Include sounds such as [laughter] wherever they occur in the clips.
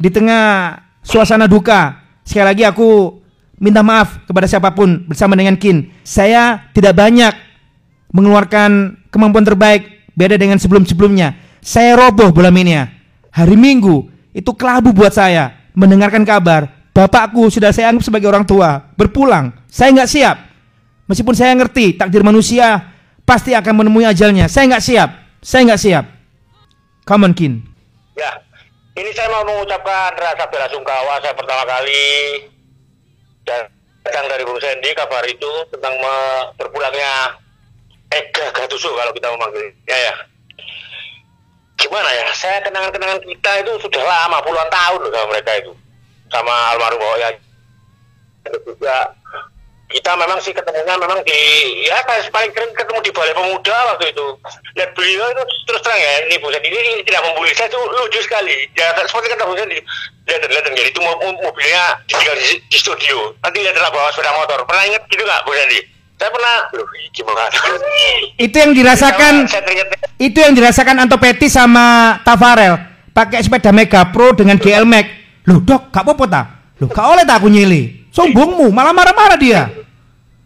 di tengah suasana duka. Sekali lagi aku minta maaf kepada siapa pun bersama dengan Kin. Saya tidak banyak mengeluarkan kemampuan terbaik beda dengan sebelum-sebelumnya. Saya roboh bulan ini ya. Hari Minggu itu kelabu buat saya mendengarkan kabar bapakku sudah saya anggap sebagai orang tua berpulang. Saya nggak siap. Meskipun saya ngerti takdir manusia pasti akan menemui ajalnya. Saya nggak siap. Saya nggak siap. Come on, Kin. Ya, ini saya mau mengucapkan rasa bela sungkawa saya pertama kali. Dan datang dari Bung Sandy kabar itu tentang berpulangnya Ega Gatuso kalau kita memanggil. Ya gimana ya? Saya kenangan-kenangan kita itu sudah lama puluhan tahun loh sama mereka itu. Sama almarhum Bawa ya juga kita memang sih ketemunya memang di ya kayak paling keren ketemu di Balai Pemuda waktu itu. Lihat beliau itu terus terang ya ini Bu ini tidak membuli. Saya itu lucu sekali. Ya seperti kata Bu Sandy lihat lihat jadi itu mo- mo- mobilnya ditinggal di, di studio. Nanti lihatlah bawa sepeda motor. Pernah ingat gitu nggak Bu Sandy saya pernah Loh, gimana? Itu yang dirasakan teringat itu yang dirasakan Anto Petty sama Tafarel. Pakai sepeda Mega Pro dengan GL Max. Loh, Dok, gak apa-apa ta? Loh, gak oleh tak aku nyili. Sombongmu, malah marah-marah dia.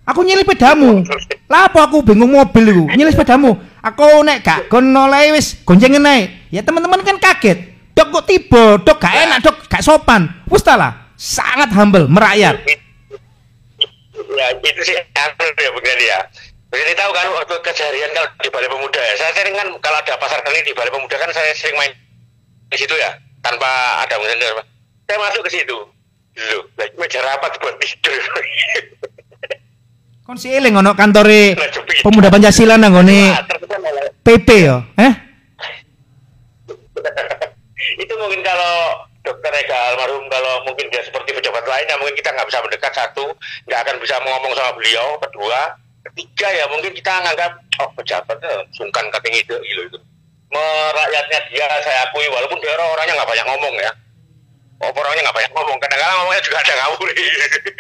Aku nyili sepedamu. Lah apa aku bingung mobil iku? Nyili sepedamu. Aku nek gak kon oleh wis goncengen ae. Ya teman-teman kan kaget. Dok kok tiba, dok gak enak, dok gak sopan. Wis lah, sangat humble, merakyat. ya itu sih aneh ya bukan ya jadi tahu kan waktu keseharian kalau di Balai Pemuda ya saya sering kan kalau ada pasar kali di Balai Pemuda kan saya sering main di situ ya tanpa ada mungkin saya masuk ke situ loh meja rapat buat tidur Kon si eling ono kantore pemuda Pancasila nang ngone Wah, terus kan PP yo. Eh? [laughs] itu mungkin kalau dokter Ega almarhum kalau mungkin dia seperti pejabat lainnya mungkin kita nggak bisa mendekat satu nggak akan bisa ngomong sama beliau kedua ketiga ya mungkin kita nganggap oh pejabat eh, sungkan kating ide gitu itu merakyatnya dia saya akui walaupun dia orang orangnya nggak banyak ngomong ya oh, orangnya nggak banyak ngomong. Kadang-kadang ngomongnya juga ada ngawur.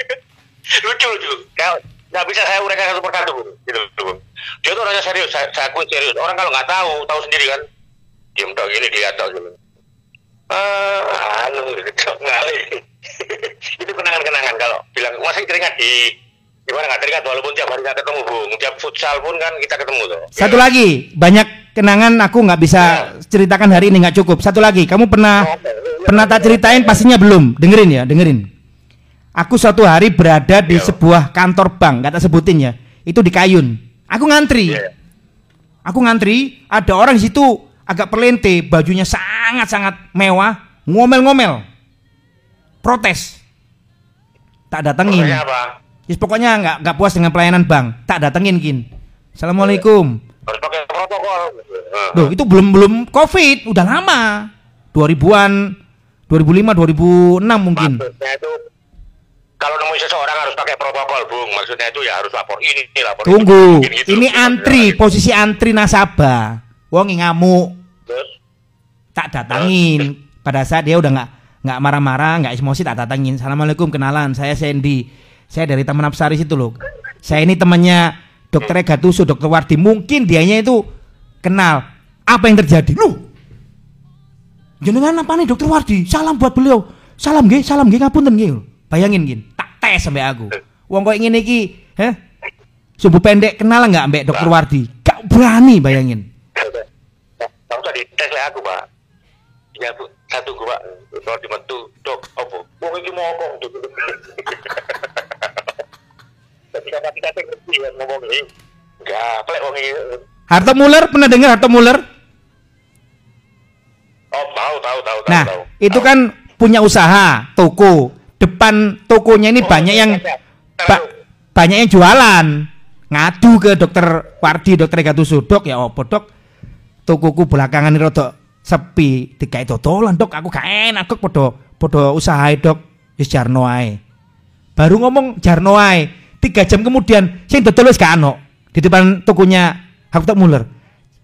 [laughs] Lucu lucu. Nggak- bisa saya uraikan satu persatu gitu dia tuh orangnya serius. Saya, saya akui serius. Orang kalau nggak tahu tahu sendiri kan. Diem dong gini dia tahu gitu. Ah, anu, ngalih. [laughs] itu kenangan-kenangan kalau bilang masih teringat di gimana nggak teringat walaupun tiap hari nggak ketemu bung tiap futsal pun kan kita ketemu tuh. Satu lagi, banyak kenangan aku nggak bisa ceritakan hari ini nggak cukup. Satu lagi, kamu pernah pernah tak ceritain pastinya belum. Dengerin ya, dengerin. Aku suatu hari berada di sebuah kantor bank, nggak tak sebutin ya. Itu di Kayun. Aku ngantri. Aku ngantri, ada orang di situ agak perlente, bajunya sangat-sangat mewah, ngomel-ngomel. Protes. Tak datengin. Pokoknya apa Yes, pokoknya nggak nggak puas dengan pelayanan bank. Tak datengin kin. Assalamualaikum. Loh, itu belum belum covid, udah lama. 2000-an, 2005, 2006 mungkin. maksudnya itu kalau nemuin seseorang harus pakai protokol bung maksudnya itu ya harus lapor ini lapor itu. Tunggu, Mungkin gitu. ini antri, posisi antri nasabah. Wong ngamuk, Terus, tak datangin. Pada saat dia udah nggak nggak marah-marah, nggak emosi, tak datangin. Assalamualaikum, kenalan. Saya Sandy. Saya dari Taman Apsari situ loh. Saya ini temannya Dokter Ega Tusu, Dokter Wardi. Mungkin dianya itu kenal. Apa yang terjadi? Lu, jenengan apa nih Dokter Wardi? Salam buat beliau. Salam nggih, salam nggih ngapunten nggih. Bayangin gin, tak tes sampai aku. Wong kok ingin iki, heh? Sumbu pendek kenal nggak mbak Dokter Wardi? Gak berani bayangin. Tahu tadi tes lah aku pak. Ya bu, satu gua pak. Kalau dibantu dok, apa? Wong ini mau ngomong [laughs] dok. Ketika kita kita ngerti kan ngomong ini. Enggak, pelek wong ini. Harto Muller pernah dengar Harto Muller? Oh tahu tahu tahu tahu. Nah, tahu. itu Tahu. kan punya usaha, toko. Depan tokonya ini Oh, banyak yang iya, iya. ba- banyak yang jualan. Ngadu ke dokter Wardi, dokter Ega dok ya opo dok. Tokoku belakangan ini rodok sepi, dikai dodolan dok. Aku gak enak kok podo podo usaha dok. Wis jarno ae. Baru ngomong jarno ae. Tiga jam kemudian, sing dodol wis gak ono di depan tokonya Harto Muller.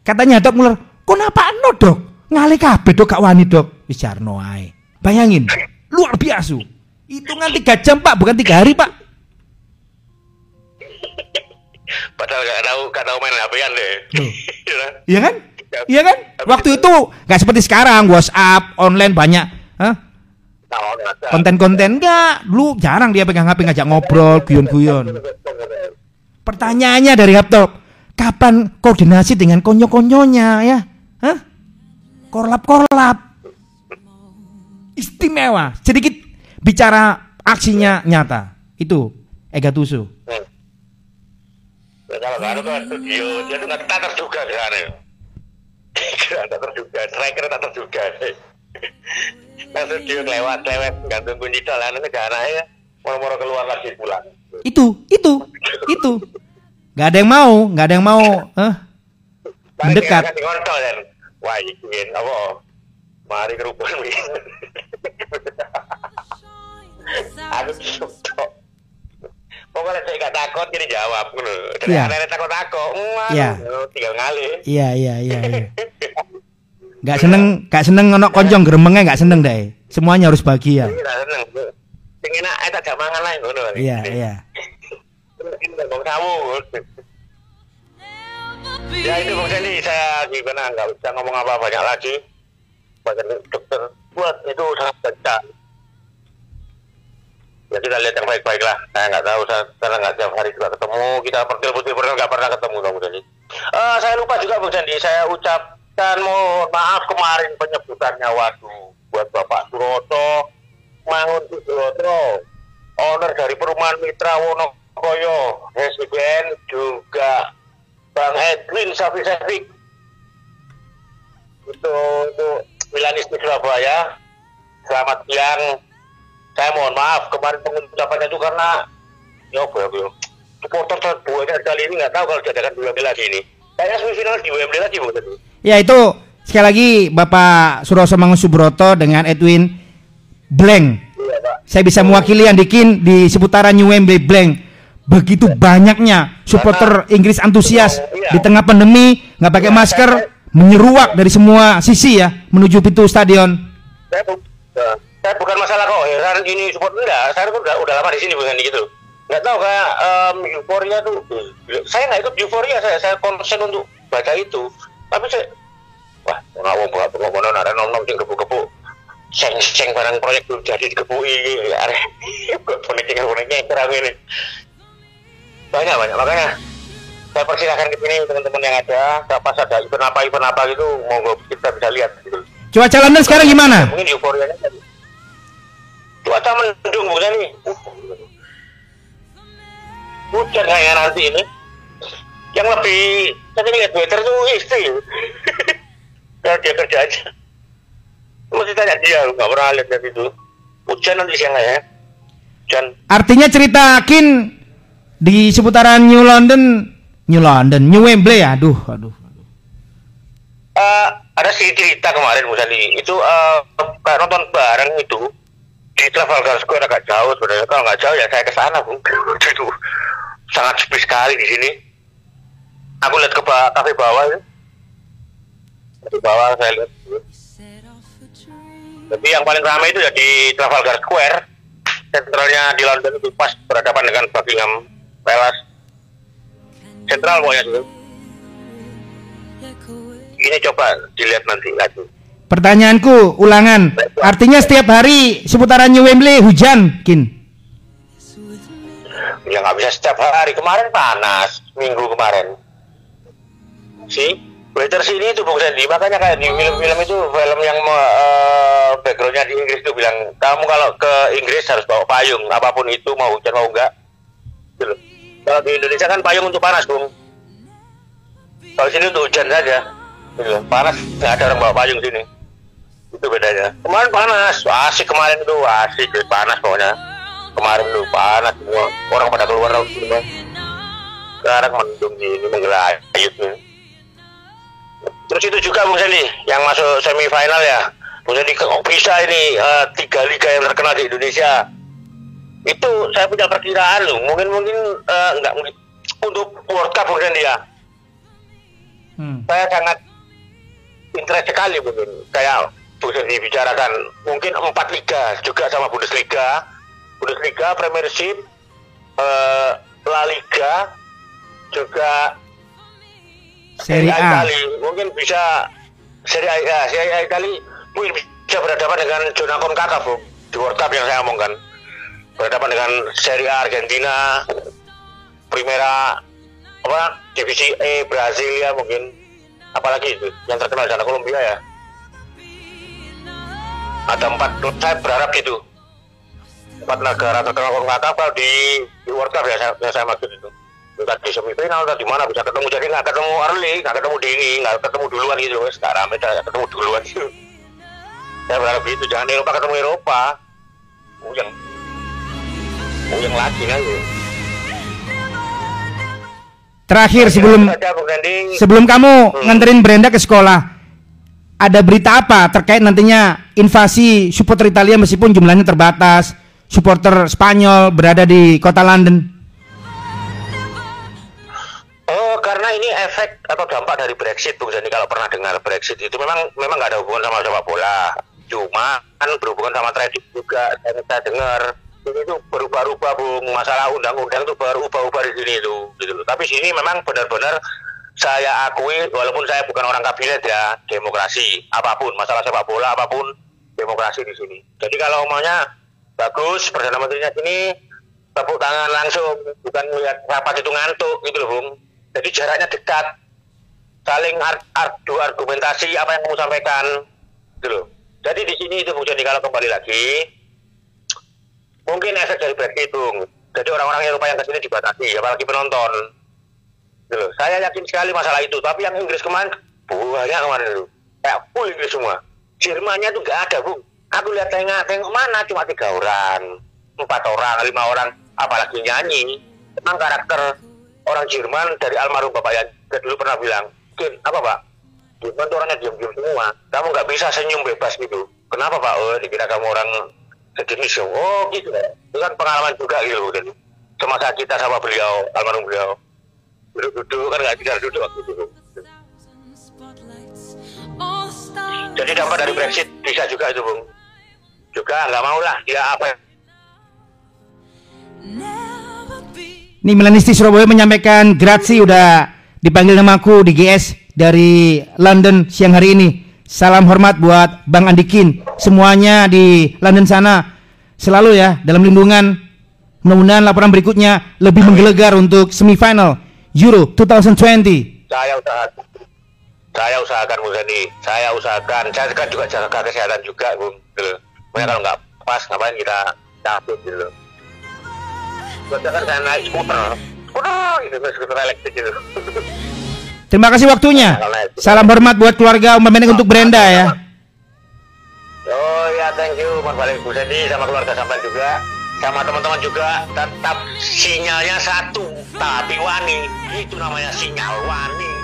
Katanya Dok Muller, kenapa no dok? Ngalih kabeh dok gak wani dok. Wis jarno ae. Bayangin, luar biasa. Hitungan tiga jam pak, bukan tiga hari pak. Padahal gak tahu gak tahu main HP-an deh. Iya. [laughs] Iya kan? Iya kan? Waktu itu nggak seperti sekarang, WhatsApp, online banyak. Hah? Nah, ada. Konten-konten enggak, lu jarang dia pegang HP ngajak ngobrol, guyon-guyon. [laughs] Pertanyaannya dari laptop, kapan koordinasi dengan konyo-konyonya ya? Hah? Korlap-korlap. Istimewa. Sedikit bicara aksinya nyata. Itu Ega Tusu. Hmm. Ya, kalau nggak ada tuh studio, dia tuh nggak tak terduga di sana. Nggak tak terduga, striker tak terduga. Nah studio lewat, lewat, gantung kunci dolan, itu gak ya. Moro-moro keluar lagi pulang. Itu, itu, itu. Gak ada yang mau, gak ada yang mau. Hah? Mendekat. Kan di kontol kan. Wah, ikin apa? Mari kerubuhan wi. Aku tok. Pokoknya saya gak takut jadi jawab ngono. Jadi Iya. ada takut-takut. Wah, Iya. tinggal ngalih. Iya, iya, iya, iya. [laughs] Gak seneng, gak seneng ono konjong geremengnya gak seneng deh. Semuanya harus bahagia. Tak seneng. Sing enak eh tak mangan lah ngono. Iya, iya. Kamu. Ya itu Bang Sandy, saya gimana nggak bisa ngomong apa banyak lagi. Banyak dokter buat itu sangat kencang. Ya kita lihat yang baik-baik lah. Saya nggak tahu, saya karena nggak tiap hari juga ketemu. Kita pertil putih pernah nggak pernah ketemu Bang Sandy. Eh, saya lupa juga Bang Sandy, saya ucapkan mohon maaf kemarin penyebutannya waduh buat Bapak Suroto, Mangun Suroto, owner dari perumahan Mitra Wonokoyo, Residen juga Bang Edwin Safi Safik itu untuk Milanis di Surabaya selamat siang saya mohon maaf kemarin pengucapannya itu karena ya apa ya Bu? supporter terbuahnya kali ini nggak tahu kalau diadakan di Wembley lagi ini kayaknya semifinal di Wembley lagi Bu Ya itu sekali lagi Bapak Suroso Subroto dengan Edwin Blank. iya Pak Saya bisa mewakili Andikin di seputaran New Wembley Blank. Begitu banyaknya supporter Inggris antusias Iya. di tengah pandemi nggak pakai Iya, masker menyeruak dari semua sisi ya menuju pintu stadion. saya, bu- ya, saya bukan masalah kok heran ini support enggak. Saya tuh udah udah lama di sini bukan gitu nggak tahu kayak em, euforia tuh saya nggak ikut euforia saya saya konsen untuk baca itu. Tapi saya wah mau buat pengomonan ada sing gebu-gebu seng seng barang proyek belum jadi digebui are bonek yang boneknya kurang ini [laughs] banyak banyak. Makanya saya persilahkan ke sini teman-teman yang ada. Pas ada event apa event apa gitu monggo kita bisa lihat gitu. Cuaca London sekarang gimana? mungkin euforianya tadi cuaca mendung bukan nih hujan kayak nanti ini. Yang lebih saya lihat weather tuh istri. [laughs] Kalau dia kerja aja. Mesti tanya dia nggak pernah lihat lihat itu. Hujan nanti siang ya. Hujan. Artinya cerita Kin di seputaran New London, New London, New Wembley, aduh, aduh. Eh, ada sih cerita kemarin Bu Sandi. Itu kayak nonton bareng itu. Di Trafalgar Square agak jauh sebenarnya. Kalau nggak jauh ya saya ke sana Bu. [laughs] Itu sangat sepi sekali di sini. Aku lihat ke ba- kafe bawah ya di bawah saya lihat. Jadi yang paling ramai itu ya di Trafalgar Square. Sentralnya di London itu pas berhadapan dengan Buckingham Palace sentral pokoknya itu ini coba dilihat nanti lagi. Pertanyaanku ulangan. Artinya setiap hari seputaran New Wembley hujan, Kin. ya nggak bisa setiap hari. Kemarin panas minggu kemarin. Sih weather sini itu bukan di makanya kayak di film-film itu film yang eh, backgroundnya di Inggris itu bilang kamu kalau ke Inggris harus bawa payung apa pun itu mau hujan mau enggak Gitu. Kalau di Indonesia kan payung untuk panas bung. Kalau sini untuk hujan saja. Gitu panas nggak ada orang bawa payung sini. Itu bedanya. Kemarin panas. Asik kemarin itu asik panas pokoknya. Kemarin tuh panas semua. Orang pada keluar semua. Sekarang mendung ini menggelayut terus itu juga Bung Sandy yang masuk semifinal ya. Bung Sandy kok bisa ini eh, tiga liga yang terkenal di Indonesia itu saya punya perkiraan loh. Mungkin mungkin eh, enggak mungkin. Untuk World Cup Bung Sandy ya. Hmm. saya sangat interest sekali mungkin. Kayak bisa dibicarakan mungkin empat liga juga sama Bundesliga. Bundesliga Premiership eh, La Liga juga Serie A. Itali mungkin bisa Serie A ya, Serie A Itali mungkin bisa berhadapan dengan zona Bu di World Cup yang saya omongkan berhadapan dengan Serie A Argentina Primera apa divisi E Brasilia mungkin. Apalagi itu yang terkenal di sana Kolombia ya. Ada empat klub saya berharap gitu. Empat negara terkenal kalau nggak tahu di, di World Cup ya saya, yang saya maksud itu. Entah di semifinal atau di mana bisa ketemu? Jadi nggak ketemu early nggak ketemu dini nggak ketemu duluan gitu loh sekarang beda ketemu duluan gitu. Saya berharap gitu jangan Eropa ketemu Eropa. Uyang uyang lagi kan Terakhir sebelum sebelum kamu Hmm. nganterin Brenda ke sekolah, ada berita apa terkait nantinya invasi supporter Italia meskipun jumlahnya terbatas, supporter Spanyol berada di kota London. Oh, karena ini efek atau dampak dari Brexit, Bung Jadi kalau pernah dengar Brexit itu memang memang nggak ada hubungan sama sepak bola. Cuma kan berhubungan sama tradisi juga. Saya, saya dengar ini tuh berubah-ubah, Bung. Masalah undang-undang tuh berubah-ubah di sini itu, gitu. Tapi sini memang benar-benar saya akui, walaupun saya bukan orang kabinet ya, demokrasi apa pun, masalah sepak bola apa pun, demokrasi di sini. Jadi kalau maunya bagus, perdana menterinya sini tepuk tangan langsung, bukan melihat rapat itu ngantuk gitu loh, Bung. Jadi jaraknya dekat, saling adu argumentasi apa yang kamu sampaikan, gitu loh. Jadi di sini itu Bung Jadi kalau kembali lagi, mungkin efek dari Brexit Bung. Jadi orang-orang Eropa yang ke sini dibatasi, apalagi penonton. Gitu. Saya yakin sekali masalah itu. Tapi yang Inggris kemarin banyak kemarin itu, kayak full Inggris semua. Jermannya tuh gak ada Bung. Aku lihat tengok tengok mana cuma tiga orang, empat orang, lima orang, apalagi nyanyi. Memang karakter orang Jerman dari almarhum Bapak yang dulu pernah bilang, Kin, apa Pak? Jerman tuh orangnya diam-diam semua. Kamu nggak bisa senyum bebas gitu. Kenapa Pak? Oh, dikira kamu orang sejenis ya. Oh gitu ya. Itu kan pengalaman juga gitu. Jadi, semasa kita sama beliau, almarhum beliau. Duduk-duduk kan nggak bisa duduk waktu itu. Jadi dampak dari Brexit bisa juga itu Bung. Juga nggak mau lah dia apa Nih Milanisti Surabaya menyampaikan grazie udah dipanggil namaku di GS dari London siang hari ini. Salam hormat buat Bang Andikin. Semuanya di London sana selalu ya dalam lindungan. Mudah-mudahan laporan berikutnya lebih menggelegar untuk semifinal Euro 2020. saya usahakan saya usahakan Bung Sandi saya usahakan saya kan juga jaga kesehatan juga Bung. Pokoknya kalau nggak pas ngapain kita cabut gitu Soalnya kan saya naik skuter skuter gitu skuter elektrik gitu [laughs] Terima kasih waktunya. Salam hormat buat keluarga Om Menek untuk Brenda ya. oh ya thank you Mas Balik Bu sama keluarga sampai juga sama teman-teman juga tetap sinyalnya satu tapi wani itu namanya sinyal wani